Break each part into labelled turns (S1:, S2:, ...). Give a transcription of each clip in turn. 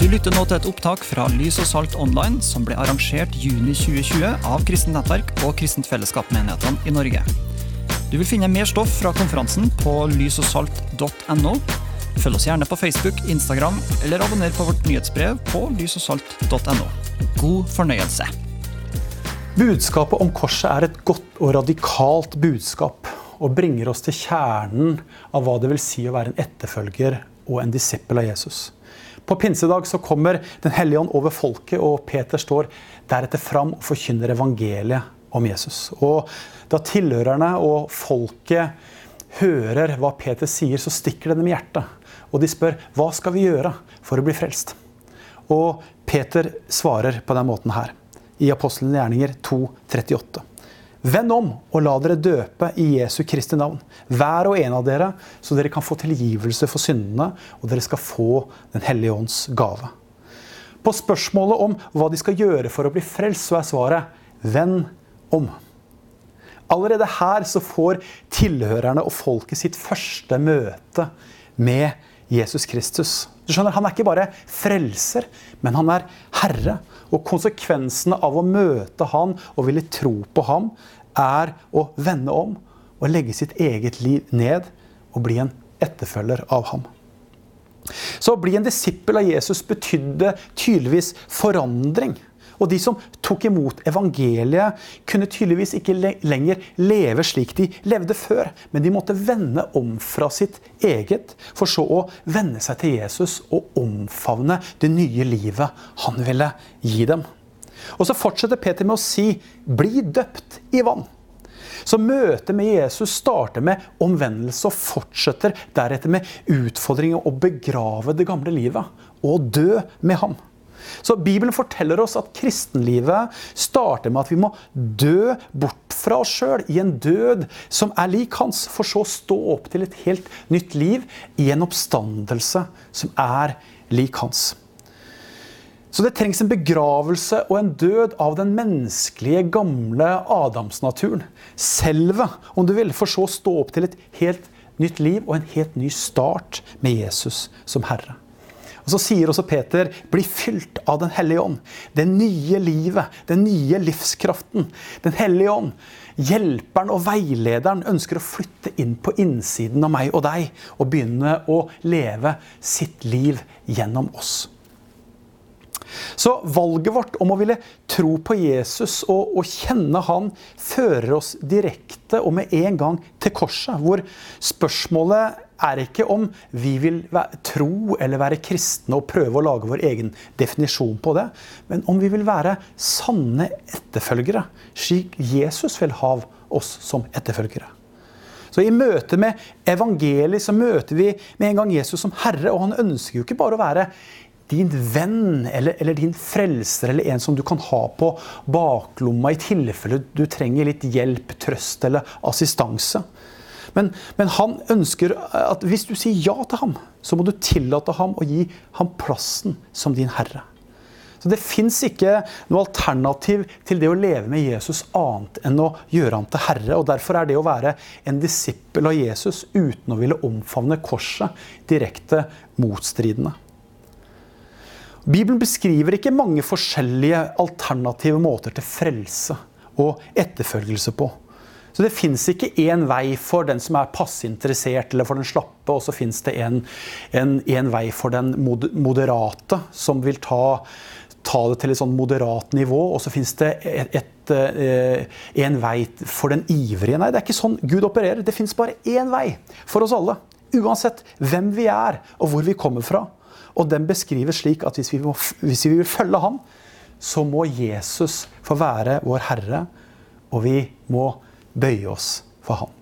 S1: Du lytter nå til et opptak fra Lys og Salt Online, som ble arrangert juni 2020 av Kristent Nettverk og Kristent Fellesskap-menighetene i Norge. Du vil finne mer stoff fra konferansen på lysogsalt.no. Følg oss gjerne på Facebook, Instagram eller abonner på vårt nyhetsbrev på lysogsalt.no. God fornøyelse.
S2: Budskapet om korset er et godt og radikalt budskap og bringer oss til kjernen av hva det vil si å være en etterfølger og en disippel av Jesus. På pinsedag så kommer Den hellige ånd over folket, og Peter står deretter fram og forkynner evangeliet om Jesus. Og da tilhørerne og folket hører hva Peter sier, så stikker det dem i hjertet. Og de spør hva skal vi gjøre for å bli frelst? Og Peter svarer på den måten her, i Apostelens gjerninger 2,38. Vend om og la dere døpe i Jesu Kristi navn, hver og en av dere, så dere kan få tilgivelse for syndene, og dere skal få Den hellige ånds gave. På spørsmålet om hva de skal gjøre for å bli frelst, så er svaret vend om. Allerede her så får tilhørerne og folket sitt første møte med Jesus Kristus. Du skjønner, Han er ikke bare frelser, men han er herre. Og konsekvensene av å møte han og ville tro på ham, er å vende om og legge sitt eget liv ned og bli en etterfølger av ham. Så å bli en disippel av Jesus betydde tydeligvis forandring. Og de som tok imot evangeliet, kunne tydeligvis ikke lenger leve slik de levde før. Men de måtte vende om fra sitt eget, for så å vende seg til Jesus og omfavne det nye livet han ville gi dem. Og så fortsetter Peter med å si 'bli døpt i vann'. Så møtet med Jesus starter med omvendelse og fortsetter deretter med utfordringen å begrave det gamle livet og dø med ham. Så Bibelen forteller oss at kristenlivet starter med at vi må dø bort fra oss sjøl i en død som er lik hans, for så å stå opp til et helt nytt liv i en oppstandelse som er lik hans. Så det trengs en begravelse og en død av den menneskelige, gamle adamsnaturen. Selve, om du vil, for så å stå opp til et helt nytt liv og en helt ny start med Jesus som Herre. Og Så sier også Peter, bli fylt av Den hellige ånd. Det nye livet, den nye livskraften. Den hellige ånd, hjelperen og veilederen, ønsker å flytte inn på innsiden av meg og deg og begynne å leve sitt liv gjennom oss. Så valget vårt om å ville tro på Jesus og, og, kjenne han, fører oss direkte og med en gang til korset. Hvor spørsmålet er ikke om vi vil tro eller være kristne og prøve å lage vår egen definisjon på det, men om vi vil være sanne etterfølgere, slik Jesus vil ha oss som etterfølgere. Så I møte med evangeliet så møter vi med en gang Jesus som Herre. Og han ønsker jo ikke bare å være din venn eller, eller, din frelser eller en som du kan ha på baklomma i tilfelle du trenger litt hjelp, trøst eller assistanse. Men, men, han ønsker at hvis du sier ja til ham, så må du tillate ham å gi ham plassen som din herre. Så Det fins ikke noe alternativ til det å leve med Jesus annet enn å gjøre ham til herre. og Derfor er det å være en disippel av Jesus uten å ville omfavne korset direkte motstridende. Bibelen beskriver ikke mange forskjellige alternative måter til frelse og etterfølgelse på. Så det fins ikke én vei for den som er passeinteressert eller for den slappe, og så fins det en vei for den moderate, som vil ta, ta, det til et sånn moderat nivå. Og så fins det et, et, eh, en vei for den ivrige. Nei, det er ikke sånn Gud opererer. Det fins bare én vei for oss alle. Uansett hvem vi er og hvor vi kommer fra. Og den beskrives slik at hvis vi, må, hvis vi vil følge ham, så må Jesus få være vår Herre, og vi må bøye oss for ham.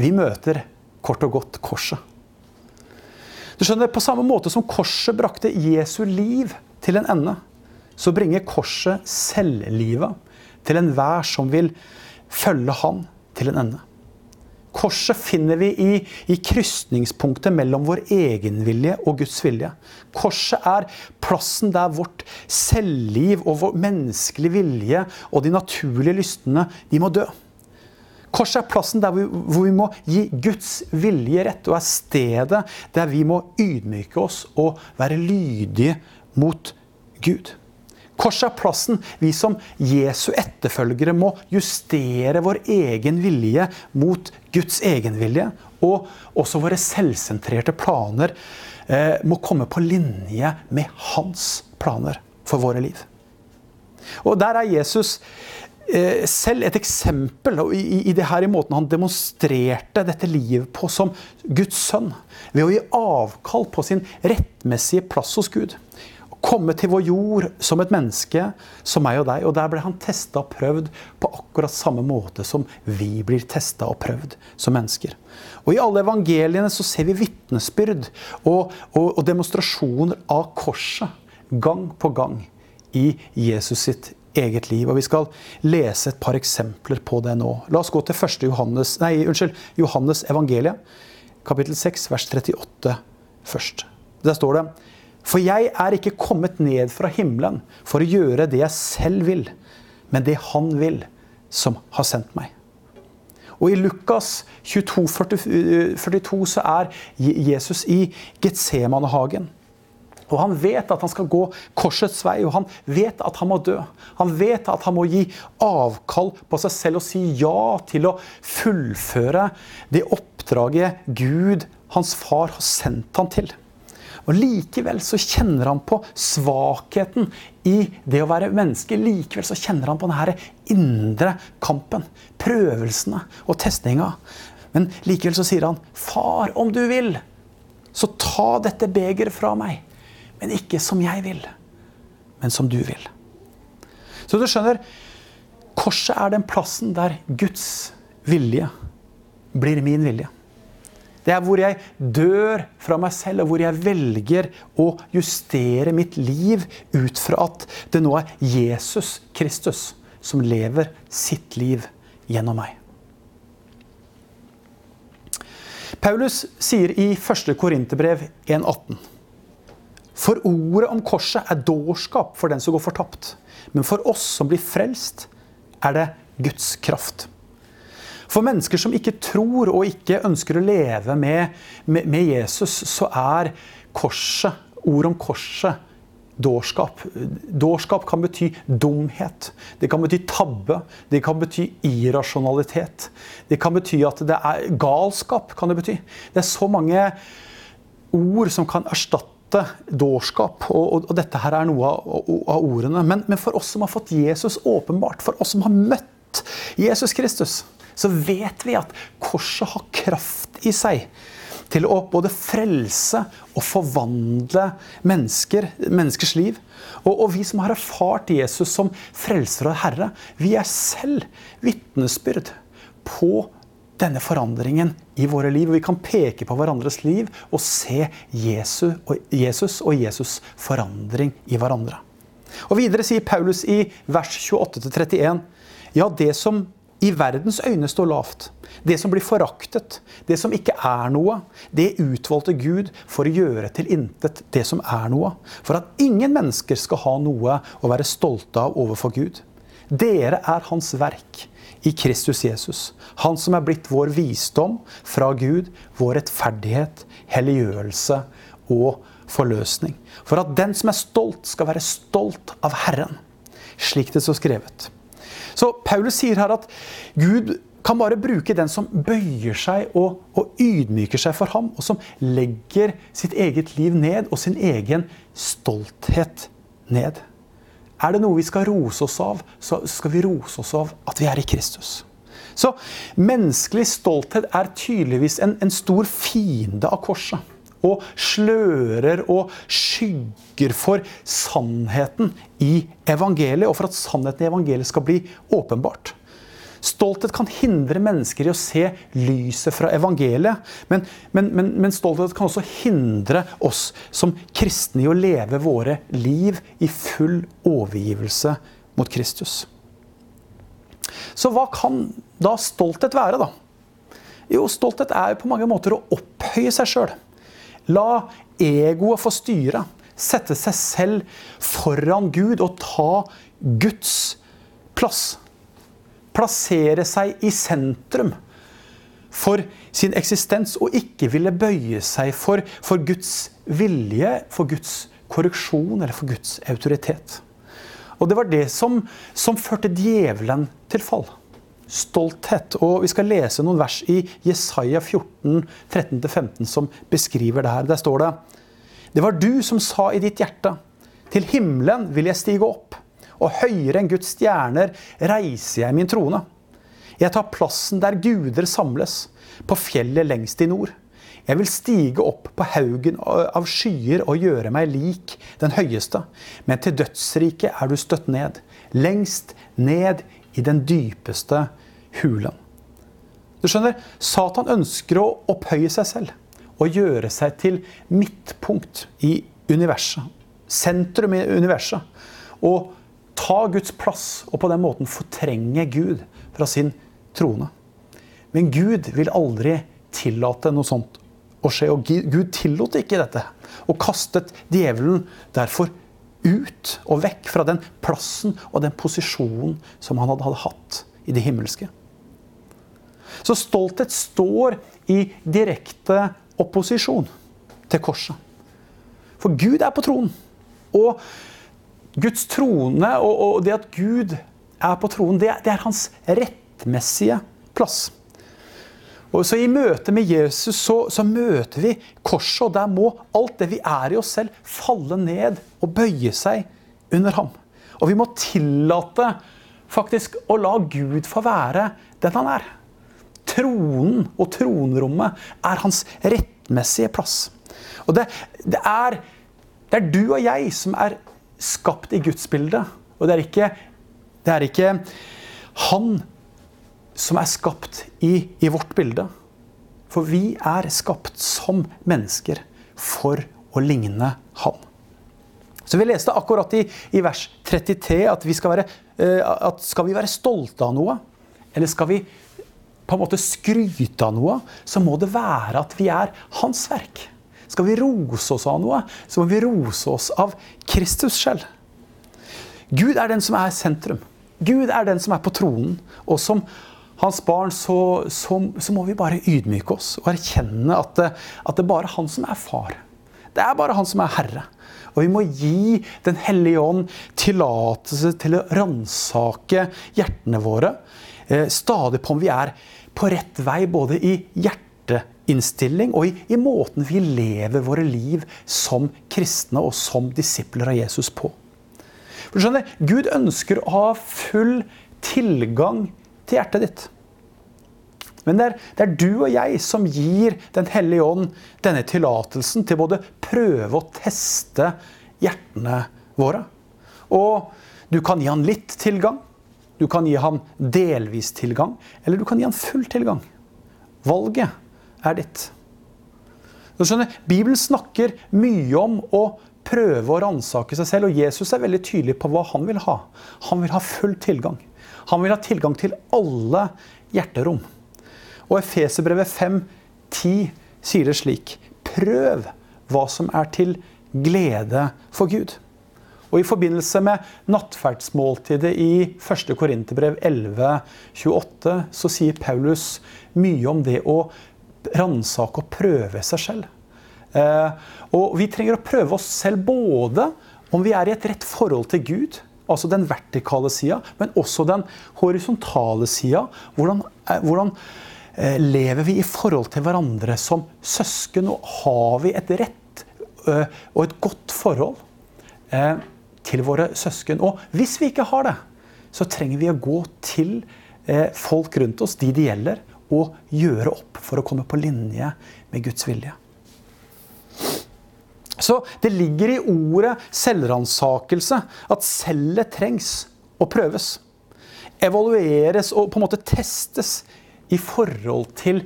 S2: Vi møter kort og godt korset. Du skjønner, På samme måte som korset brakte Jesu liv til en ende, så bringer korset selvlivet til enhver som vil følge Han til en ende. Korset finner vi i, i krysningspunktet mellom vår egenvilje og Guds vilje. Korset er plassen der vårt selvliv og vår menneskelige vilje og de naturlige lystene de må dø. Korset er plassen der vi, hvor vi må gi Guds vilje rett, og er stedet der vi må ydmyke oss og være lydige mot Gud. Korset er plassen vi som Jesu etterfølgere må justere vår egen vilje mot Guds egenvilje. Og også våre selvsentrerte planer eh, må komme på linje med hans planer for våre liv. Og der er Jesus selv et eksempel i, det her i måten han demonstrerte dette livet på som Guds sønn. Ved å gi avkall på sin rettmessige plass hos Gud komme til vår jord som et menneske, som meg og deg. Og der ble han testa og prøvd på akkurat samme måte som vi blir testa og prøvd som mennesker. Og I alle evangeliene så ser vi vitnesbyrd og, og, og demonstrasjoner av korset gang på gang i Jesus sitt eget liv. Og Vi skal lese et par eksempler på det nå. La oss gå til 1. Johannes, nei, unnskyld, Johannes evangeliet, kapittel 6, vers 38 først. Der står det for jeg er ikke kommet ned fra himmelen for å gjøre det jeg selv vil, men det Han vil, som har sendt meg. Og I Lukas 22, 42 så er Jesus i Getsemanehagen. Og han vet at han skal gå korsets vei, og han vet at han må dø. Han vet at han må gi avkall på seg selv og si ja til å fullføre det oppdraget Gud, hans far, har sendt han til. Og Likevel så kjenner han på svakheten i det å være menneske. Likevel så kjenner han på denne indre kampen, prøvelsene og testinga. Men likevel så sier han, 'Far, om du vil, så ta dette begeret fra meg.' Men ikke som jeg vil, men som du vil. Så du skjønner, korset er den plassen der Guds vilje blir min vilje. Det er hvor jeg dør fra meg selv, og hvor jeg velger å justere mitt liv ut fra at det nå er Jesus Kristus som lever sitt liv gjennom meg. Paulus sier i 1. Korinterbrev 1,18.: For ordet om korset er dårskap for den som går fortapt. Men for oss som blir frelst, er det Guds kraft. For mennesker som ikke tror og ikke ønsker å leve med, med, med Jesus, så er korset, ordet om korset, dårskap. Dårskap kan bety dumhet. Det kan bety tabbe. Det kan bety irrasjonalitet. Det kan bety at det er galskap. kan Det bety. Det er så mange ord som kan erstatte dårskap. Og, og, og, dette her er noe av, av ordene. Men, men, for oss som har fått Jesus åpenbart, for oss som har møtt Jesus Kristus, så vet vi at korset har kraft i seg til å både frelse og forvandle mennesker, menneskers liv. Og, og, vi som har erfart Jesus som frelser og herre, vi er selv vitnesbyrd på denne forandringen i våre liv. Vi kan peke på hverandres liv og se Jesus, og Jesus forandring i hverandre. Og Videre sier Paulus i vers 28-31.: Ja, det som i verdens øyne står lavt. Det som blir foraktet, det som ikke er noe, det utvalgte Gud for å gjøre til intet det som er noe. For at ingen mennesker skal ha noe å være stolte av overfor Gud. Dere er Hans verk i Kristus Jesus. Han som er blitt vår visdom fra Gud, vår rettferdighet, helliggjørelse og forløsning. For at den som er stolt, skal være stolt av Herren. Slik det står skrevet. Så Paulus sier her at Gud kan bare bruke den som bøyer seg og, og, ydmyker seg for ham, og som legger sitt eget liv ned og sin egen stolthet ned. Er det noe vi skal rose oss av, så skal vi rose oss av at vi er i Kristus. Så menneskelig stolthet er tydeligvis en, en stor fiende av korset og slører og skygger for sannheten i evangeliet, og for at sannheten i evangeliet skal bli åpenbart. Stolthet kan hindre mennesker i å se lyset fra evangeliet. Men, men, men, men, stolthet kan også hindre oss som kristne i å leve våre liv i full overgivelse mot Kristus. Så hva kan da stolthet være, da? Jo, stolthet er på mange måter å opphøye seg sjøl. La egoet få styre. Sette seg selv foran Gud og ta Guds plass. Plassere seg i sentrum for sin eksistens og ikke ville bøye seg for, for Guds vilje, for Guds korreksjon eller for Guds autoritet. Og det var det som, som førte djevelen til fall. Stolthet. Og vi skal lese noen vers i Jesaja 14, 13-15 som beskriver det her. Der står det Det var du som sa i ditt hjerte, til himmelen vil jeg stige opp, og høyere enn Guds stjerner reiser jeg min trone. Jeg tar plassen der guder samles, på fjellet lengst i nord. Jeg vil stige opp på haugen av skyer og gjøre meg lik den høyeste. Men til dødsriket er du støtt ned, lengst ned i den dypeste hulen. Du skjønner, Satan ønsker å opphøye seg selv og gjøre seg til midtpunkt i universet. Sentrum i universet. Og ta Guds plass og på den måten fortrenge Gud fra sin trone. Men Gud vil aldri tillate noe sånt å skje. Og Gud tillot ikke dette. Og kastet djevelen derfor ut og vekk fra den plassen og den posisjonen som han hadde hatt i det himmelske. Så stolthet står i direkte opposisjon til korset. For Gud er på tronen. Og Guds trone og, det at Gud er på tronen, det, det er hans rettmessige plass. Og så I møte med Jesus så, så, møter vi korset, og der må alt det vi er i oss selv, falle ned og bøye seg under ham. Og vi må tillate faktisk å la Gud få være den han er. Tronen og tronrommet er hans rettmessige plass. Og det, det, er, det er du og jeg som er skapt i Guds bilde. Og det er ikke, det er ikke han som er skapt i, i vårt bilde. For vi er skapt som mennesker for å ligne Han. Så Vi leste akkurat i, i vers 33 at, vi skal, være, uh, at skal vi være stolte av noe, eller skal vi på en måte skryte av noe, så må det være at vi er Hans verk. Skal vi rose oss av noe, så må vi rose oss av Kristus selv. Gud er den som er sentrum. Gud er den som er på tronen, og som hans barn, så, så, så, må vi bare ydmyke oss og erkjenne at det, at det bare han som er far. Det er bare han som er herre. Og vi må gi Den hellige ånd tillatelse til å ransake hjertene våre. Eh, stadig på om vi er på rett vei både i hjerteinnstilling og i, i måten vi lever våre liv som kristne og som disipler av Jesus på. For du skjønner, Gud ønsker å ha full tilgang til hjertet ditt. Men det er, det er, du og jeg som gir Den hellige ånd denne tillatelsen til både prøve og teste hjertene våre. Og du kan gi han litt tilgang. Du kan gi han delvis tilgang. Eller du kan gi han full tilgang. Valget er ditt. Du skjønner, Bibelen snakker mye om å prøve å ransake seg selv. Og Jesus er veldig tydelig på hva han vil ha. Han vil ha full tilgang. Han vil ha tilgang til alle hjerterom. Og Efeserbrevet 5.10 sier det slik Prøv hva som er til glede for Gud. Og I forbindelse med nattferdsmåltidet i 1. Korinterbrev 11.28 så sier Paulus mye om det å ransake og prøve seg selv. Eh, og vi trenger å prøve oss selv både om vi er i et rett forhold til Gud, Altså den vertikale sida, men også den horisontale sida. Hvordan, eh, hvordan eh, lever vi i forhold til hverandre som søsken? Og har vi et rett og et godt forhold til våre søsken? Og hvis vi ikke har det, så trenger vi å gå til folk rundt oss, de det gjelder, og gjøre opp for å komme på linje med Guds vilje. Så det ligger i ordet selvransakelse at cellet trengs å prøves. Evalueres og på en måte testes i forhold til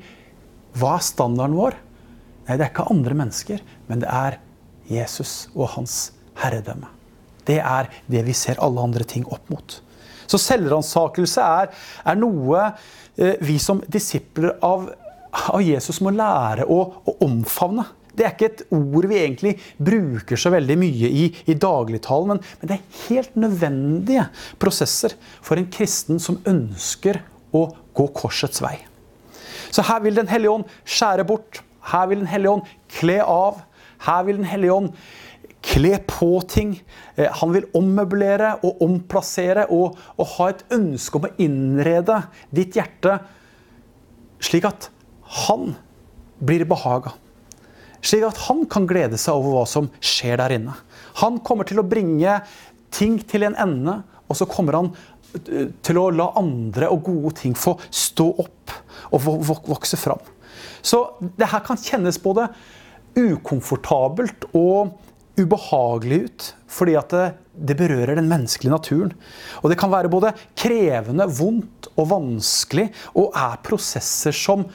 S2: hva er standarden vår? Nei, det er ikke andre mennesker, men det er Jesus og hans herredømme. Det er det vi ser alle andre ting opp mot. Så selvransakelse er, er, noe vi som disipler av, av, Jesus må lære å, å omfavne. Det er ikke et ord vi egentlig bruker så veldig mye i, i dagligtalen, men, men, det er helt nødvendige prosesser for en kristen som ønsker å gå korsets vei. Så her vil Den hellige ånd skjære bort. Her vil Den hellige ånd kle av. Her vil Den hellige ånd kle på ting. Eh, han vil ommøblere og omplassere og, og ha et ønske om å innrede ditt hjerte slik at han blir behaga. Slik at han kan glede seg over hva som skjer der inne. Han kommer til å bringe ting til en ende, og så kommer han eh, til å la andre og gode ting få stå opp og vokse fram. Så det her kan kjennes både ukomfortabelt og ubehagelig ut, fordi at det, det, berører den menneskelige naturen. Og det kan være både krevende, vondt og vanskelig, og er prosesser som,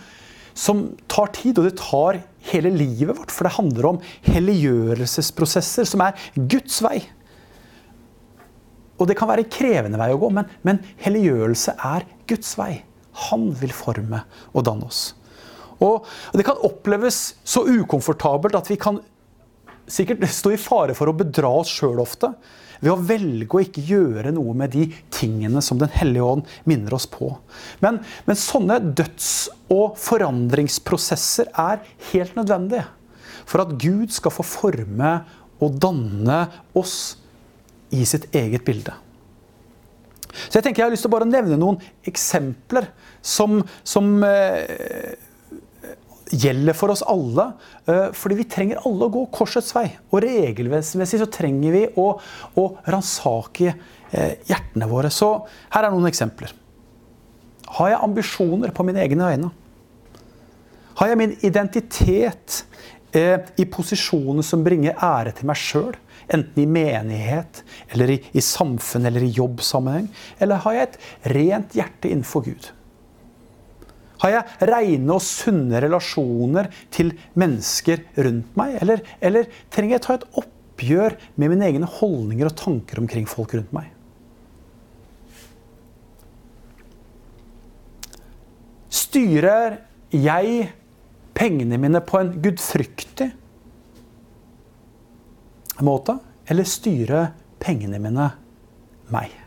S2: som tar tid. Og det tar hele livet vårt, for det handler om helliggjørelsesprosesser, som er Guds vei. Og det kan være en krevende vei å gå, men, men helliggjørelse er Guds vei. Han vil forme og danne oss. Og det kan oppleves så ukomfortabelt at vi kan sikkert stå i fare for å bedra oss sjøl ofte. Ved å velge å ikke gjøre noe med de tingene som Den hellige ånd minner oss på. Men, men sånne døds- og forandringsprosesser er helt nødvendige for at Gud skal få forme og danne oss i sitt eget bilde. Så jeg tenker jeg har lyst til å bare nevne noen eksempler som, som eh, gjelder for oss alle. Eh, fordi vi trenger alle å gå korsets vei. Og regelmessig så trenger vi å, å ransake eh, hjertene våre. Så her er noen eksempler. Har jeg ambisjoner på mine egne øyne? Har jeg min identitet eh, i posisjoner som bringer ære til meg sjøl? Enten i menighet, eller i, i samfunn eller i jobbsammenheng? Eller har jeg et rent hjerte innenfor Gud? Har jeg reine og sunne relasjoner til mennesker rundt meg? Eller, eller trenger jeg ta et oppgjør med mine egne holdninger og tanker omkring folk rundt meg? Styrer jeg pengene mine på en gudfryktig måte? Eller styrer pengene mine meg?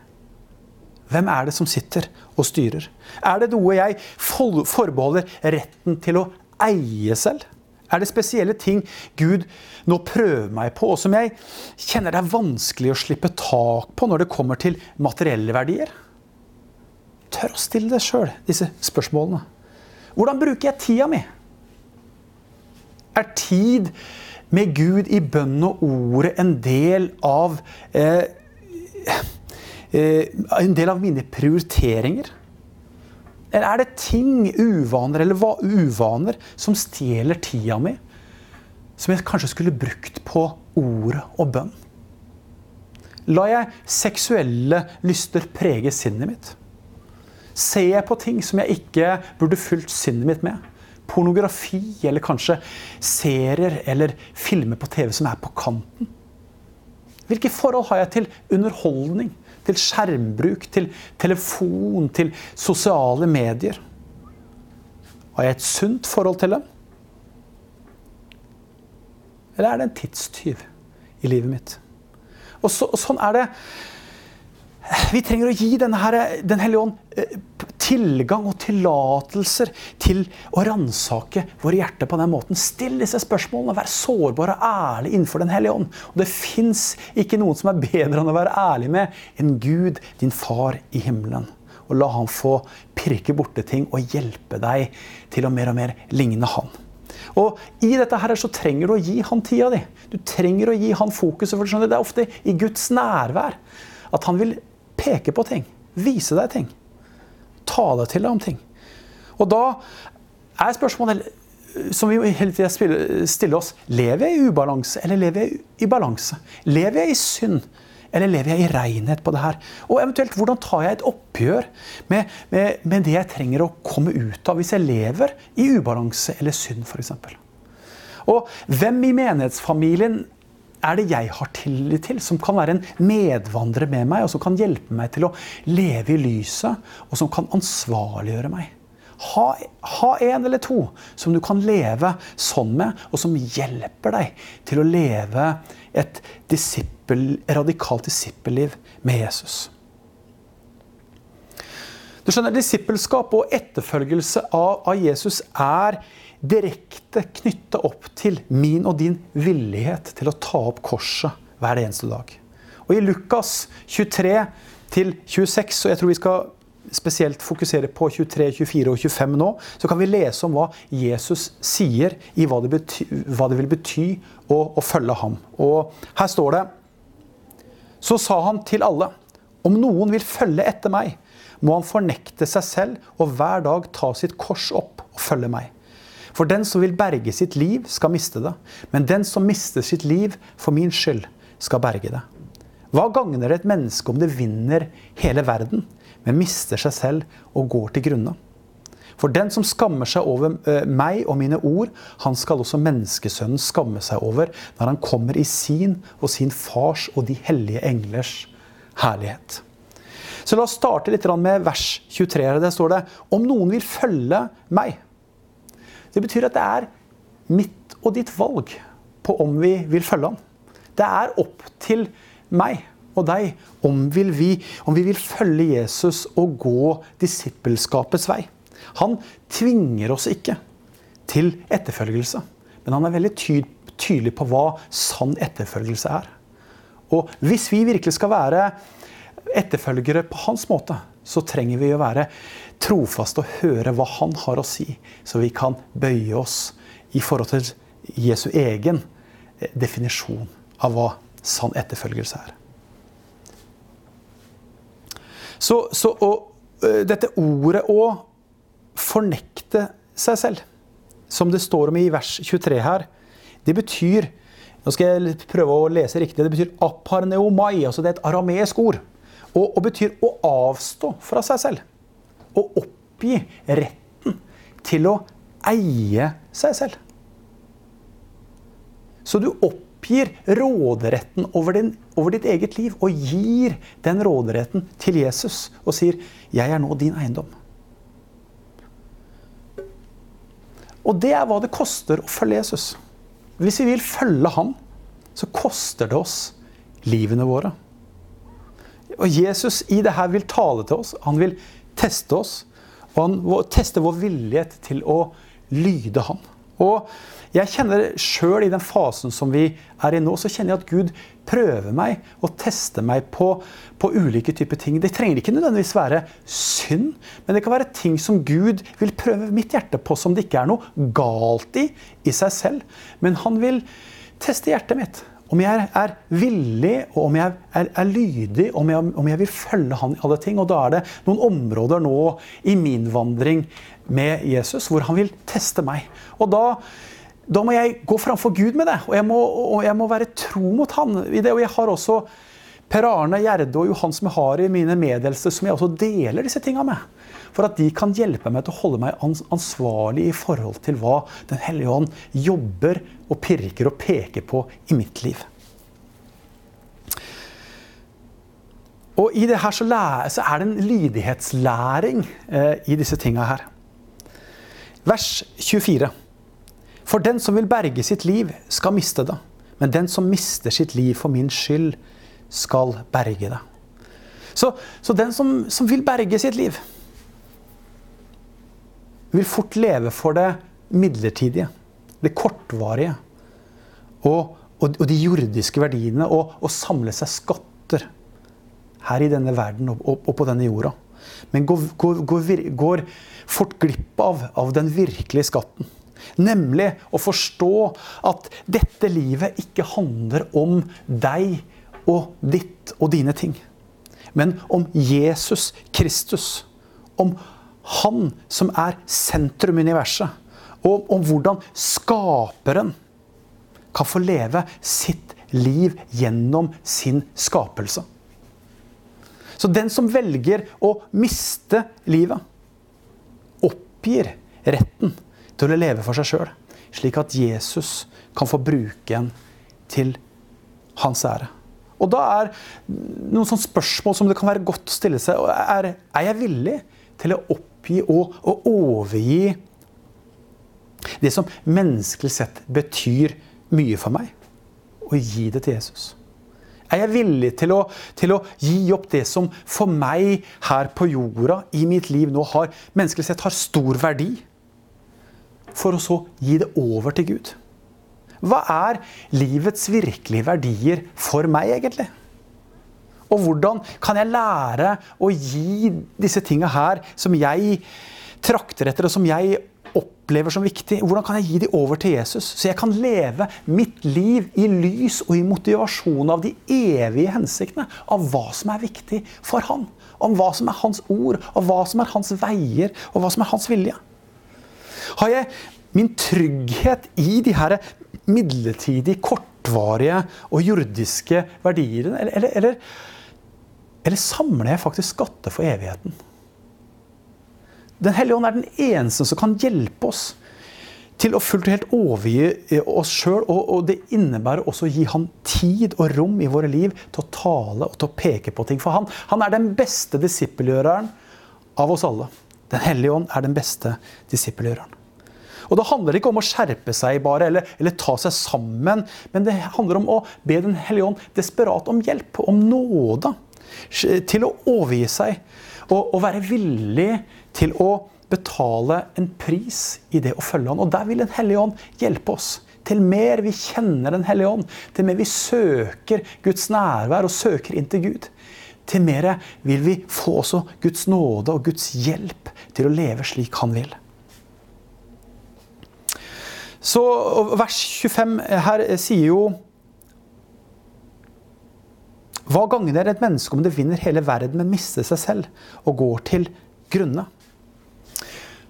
S2: Hvem er det som sitter og styrer? Er det noe jeg forbeholder retten til å eie selv? Er det spesielle ting Gud nå prøver meg på, og som jeg kjenner det er vanskelig å slippe tak på når det kommer til materielle verdier? Tør å stille deg sjøl disse spørsmålene. Hvordan bruker jeg tida mi? Er tid med Gud i bønn og ordet en del av eh, en del av mine prioriteringer? Eller er det ting, uvaner eller uvaner, som stjeler tida mi? Som jeg kanskje skulle brukt på ordet og bønn? Lar jeg seksuelle lyster prege sinnet mitt? Ser jeg på ting som jeg ikke burde fulgt sinnet mitt med? Pornografi eller kanskje serier eller filmer på TV som er på kanten? Hvilke forhold har jeg til underholdning? Til skjermbruk, til telefon, til sosiale medier? Har jeg et sunt forhold til dem? Eller er det en tidstyv i livet mitt? Og, så, og sånn er det. Vi trenger å gi denne her, Den hellige ånd eh, tilgang og tillatelser til å ransake våre hjerter på den måten. Still disse spørsmålene, vær sårbar og ærlig innenfor Den hellige ånd. Og det fins ikke noen som er bedre enn å være ærlig med enn Gud, din far i himmelen. Og la han få pirke borte ting og hjelpe deg til å mer og mer ligne han. Og i dette her så trenger du å gi han tida di. Du trenger å gi han fokuset. for Det er ofte i Guds nærvær at han vil peke på ting. Vise deg ting tale til deg om ting. Og da er spørsmålet som vi hele tida stiller oss Lever jeg i ubalanse, eller lever jeg i balanse? Lever jeg i synd, eller lever jeg i renhet på det her? Og eventuelt, hvordan tar jeg et oppgjør med, med, med det jeg trenger å komme ut av hvis jeg lever i ubalanse eller synd, f.eks.? Og hvem i menighetsfamilien er det jeg har tillit til, som kan være en medvandrer med meg, og som kan hjelpe meg til å leve i lyset, og som kan ansvarliggjøre meg? Ha, ha en eller to som du kan leve sånn med, og som hjelper deg til å leve et disippel, radikalt disippelliv med Jesus. Du skjønner, Disippelskap og etterfølgelse av, av Jesus er direkte knytta opp til min og din villighet til å ta opp korset hver eneste dag. Og i Lukas 23 til 26, og jeg tror vi skal spesielt fokusere på 23, 24 og 25 nå, så kan vi lese om hva Jesus sier i hva det, bety, hva det vil bety å, å følge ham. Og her står det Så sa han til alle, om noen vil følge etter meg, må han fornekte seg selv og hver dag ta sitt kors opp og følge meg. For den som vil berge sitt liv, skal miste det. Men den som mister sitt liv for min skyld, skal berge det. Hva gagner det et menneske om det vinner hele verden, men mister seg selv og går til grunne? For den som skammer seg over eh, meg og mine ord, han skal også menneskesønnen skamme seg over når han kommer i sin og sin fars og de hellige englers herlighet. Så la oss starte litt med vers 23. Der står det om noen vil følge meg. Det betyr at det er mitt og ditt valg på om vi vil følge ham. Det er opp til meg og deg om, vil vi, om vi vil følge Jesus og gå disippelskapets vei. Han tvinger oss ikke til etterfølgelse, men han er veldig tydelig på hva sann etterfølgelse er. Og hvis vi virkelig skal være etterfølgere på hans måte, så trenger vi å være trofaste og høre hva han har å si, så vi kan bøye oss i forhold til Jesu egen eh, definisjon av hva sann etterfølgelse er. Så, så og, dette ordet å fornekte seg selv, som det står om i vers 23 her, det betyr Nå skal jeg prøve å lese riktig. Det betyr aparneomai. altså Det er et aramesk ord. Og, og betyr å avstå fra seg selv. Å oppgi retten til å eie seg selv. Så du oppgir råderetten over, din, over, ditt eget liv og gir den råderetten til Jesus og sier 'Jeg er nå din eiendom'. Og det er hva det koster å følge Jesus. Hvis vi vil følge ham, så koster det oss livene våre. Og Jesus i det her vil tale til oss. Han vil teste oss. Og han teste vår villighet til å lyde ham. Og jeg kjenner sjøl i den fasen som vi er i nå, så kjenner jeg at Gud prøver meg og tester meg på, på, ulike typer ting. Det trenger ikke nødvendigvis være synd, men det kan være ting som Gud vil prøve mitt hjerte på, som det ikke er noe galt i i seg selv. Men han vil teste hjertet mitt. Om jeg er villig, og om jeg er, er lydig, om jeg, om jeg, vil følge han i alle ting. Og da er det noen områder nå i min vandring med Jesus hvor han vil teste meg. Og da da må jeg gå framfor Gud med det, og jeg, må, og jeg må, være tro mot Han i det. Og jeg har også Per Arne Gjerde og Johan som jeg har i mine meddelelser, som jeg også deler disse tinga med. For at de kan hjelpe meg til å holde meg ansvarlig i forhold til hva Den hellige ånd jobber og pirker og peker på i mitt liv. Og i det her så, er det en lydighetslæring eh, i disse tinga her. Vers 24. For den som vil berge sitt liv, skal miste det. Men den som mister sitt liv for min skyld, skal berge det. Så, så den som, som, vil berge sitt liv, vil fort leve for det midlertidige, det kortvarige. Og, og, og de jordiske verdiene, og, og, samle seg skatter her i denne verden og, og på denne jorda. Men går, går, går, går fort glipp av, av den virkelige skatten. Nemlig å forstå at dette livet ikke handler om deg og ditt og dine ting. Men om Jesus Kristus. Om Han som er sentrum i universet. Og om hvordan skaperen kan få leve sitt liv gjennom sin skapelse. Så den som velger å miste livet, oppgir retten til å leve for seg sjøl, slik at Jesus kan få bruke en til hans ære. Og da er noen sånne spørsmål som det kan være godt å stille seg, er, jeg villig til å oppgi og, og overgi det som menneskelig sett betyr mye for meg, og gi det til Jesus? Er jeg villig til å, til å, gi opp det som for meg her på jorda, i mitt liv nå, har menneskelig sett har stor verdi? for å så gi det over til Gud. Hva er livets virkelige verdier for meg, egentlig? Og hvordan kan jeg lære å gi disse tinga her, som jeg trakter etter, og som jeg opplever som viktig, hvordan kan jeg gi de over til Jesus? Så jeg kan leve mitt liv i lys og i motivasjon av de evige hensiktene. Av hva som er viktig for han. Om hva som er hans ord, og hva som er hans veier, og hva som er hans vilje. Har jeg min trygghet i de her midlertidige, kortvarige og jordiske verdiene? Eller, eller, eller, eller samler jeg faktisk skatter for evigheten? Den hellige ånd er den eneste som kan hjelpe oss til å fullt og helt overgi eh, oss sjøl. Og, det innebærer også å gi han tid og rom i våre liv til å tale og til å peke på ting. For han, han er den beste disippelgjøreren av oss alle. Den hellige ånd er den beste disippelgjøreren. Og Det handler ikke om å skjerpe seg bare, eller, eller, ta seg sammen. Men det handler om å be Den hellige ånd desperat om hjelp, om nåde. Til å overgi seg. Og, og være villig til å betale en pris i det å følge Han. Og der vil Den hellige ånd hjelpe oss. Til mer vi kjenner Den hellige ånd, til mer vi søker Guds nærvær og søker inn til Gud, til mer vil vi få også Guds nåde og Guds hjelp til å leve slik Han vil. Så vers 25 her sier jo Hva gagner et menneske om det vinner hele verden, men mister seg selv og går til grunne?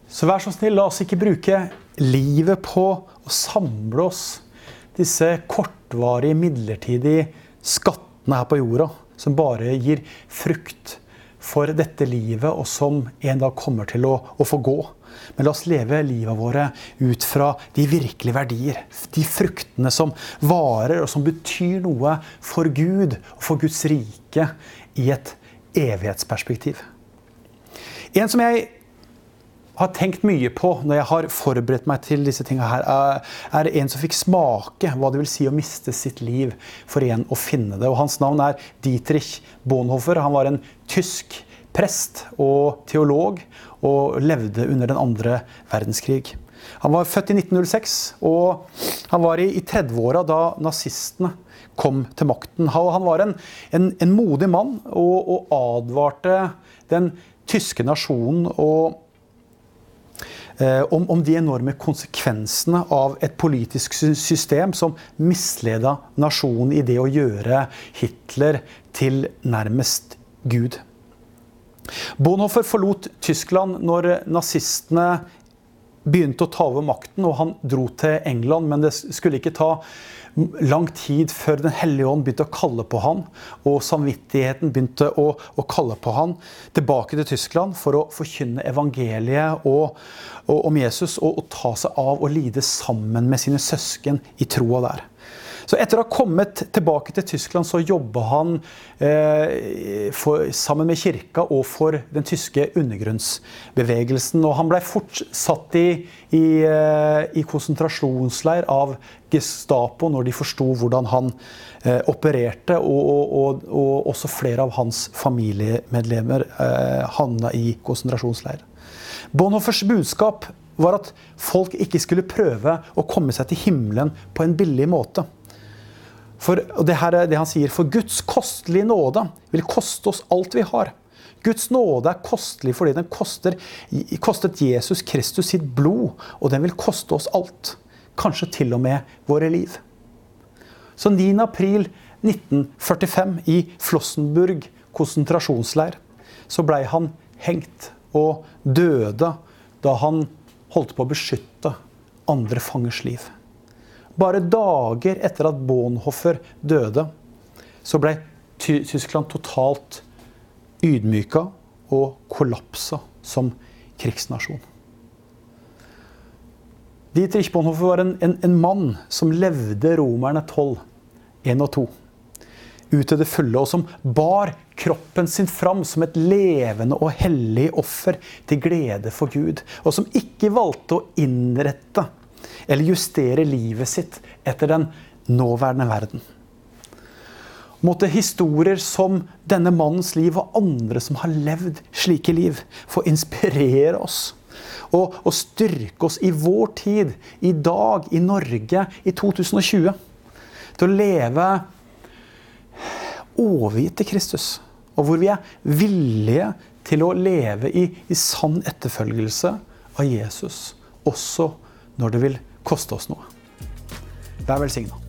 S2: Så vær så snill, la oss ikke bruke livet på å samle oss disse kortvarige, midlertidige skattene her på jorda, som bare gir frukt for dette livet, og som en dag kommer til å, å få gå. Men la oss leve livet våre ut fra de virkelige verdier. De fruktene som varer, og som betyr noe for Gud og for Guds rike i et evighetsperspektiv. En som jeg har tenkt mye på når jeg har forberedt meg til disse tingene her, er en som fikk smake hva det vil si å miste sitt liv for igjen å finne det. Og Hans navn er Dietrich Bonhoeffer. Han var en tysk prest og teolog og levde under den andre verdenskrig. Han var født i 1906, og han var i, i 30-åra da nazistene kom til makten. Han var en, en, en modig mann og, og, advarte den tyske nasjonen og, eh, om, om, de enorme konsekvensene av et politisk system som misleda nasjonen i det å gjøre Hitler til nærmest Gud. Bonhoeffer forlot Tyskland når nazistene begynte å ta over makten, og han dro til England. Men det skulle ikke ta lang tid før Den hellige ånd begynte å kalle på han, og samvittigheten begynte å, å kalle på han tilbake til Tyskland for å forkynne evangeliet og, og, om Jesus og, og ta seg av og lide sammen med sine søsken i troa der. Så etter å ha kommet tilbake til Tyskland, så jobba han eh, for, sammen med kirka og for den tyske undergrunnsbevegelsen. Og han blei fort satt i, i, eh, i, konsentrasjonsleir av Gestapo når de forsto hvordan han eh, opererte, og, og, og, og, også flere av hans familiemedlemmer eh, havna i konsentrasjonsleir. Bonhoffers budskap var at folk ikke skulle prøve å komme seg til himmelen på en billig måte. For det, her er det han sier, for Guds kostelige nåde vil koste oss alt vi har. Guds nåde er kostelig fordi den koster, kostet Jesus Kristus sitt blod, og den vil koste oss alt. Kanskje til og med våre liv. Så 9. april 1945 i Flossenburg konsentrasjonsleir så blei han hengt og døde da han holdt på å beskytte andre fangers liv. Bare dager etter at Bonhoffer døde, så ble Tyskland totalt ydmyka og kollapsa som krigsnasjon. Dietrich Bonhoeffer var en, en, en, mann som levde romerne 12, 1 og 2 ut til det fulle, og som bar kroppen sin fram som et levende og hellig offer til glede for Gud. Og som ikke valgte å innrette eller justere livet sitt etter den nåværende verden. Måtte historier som denne mannens liv og andre som har levd slike liv, få inspirere oss Og, og styrke oss i vår tid, i dag, i Norge, i 2020. Til å leve overgitt til Kristus. Og hvor vi er villige til å leve i, i sann etterfølgelse av Jesus. Også når det vil koste oss noe. Vær velsigna.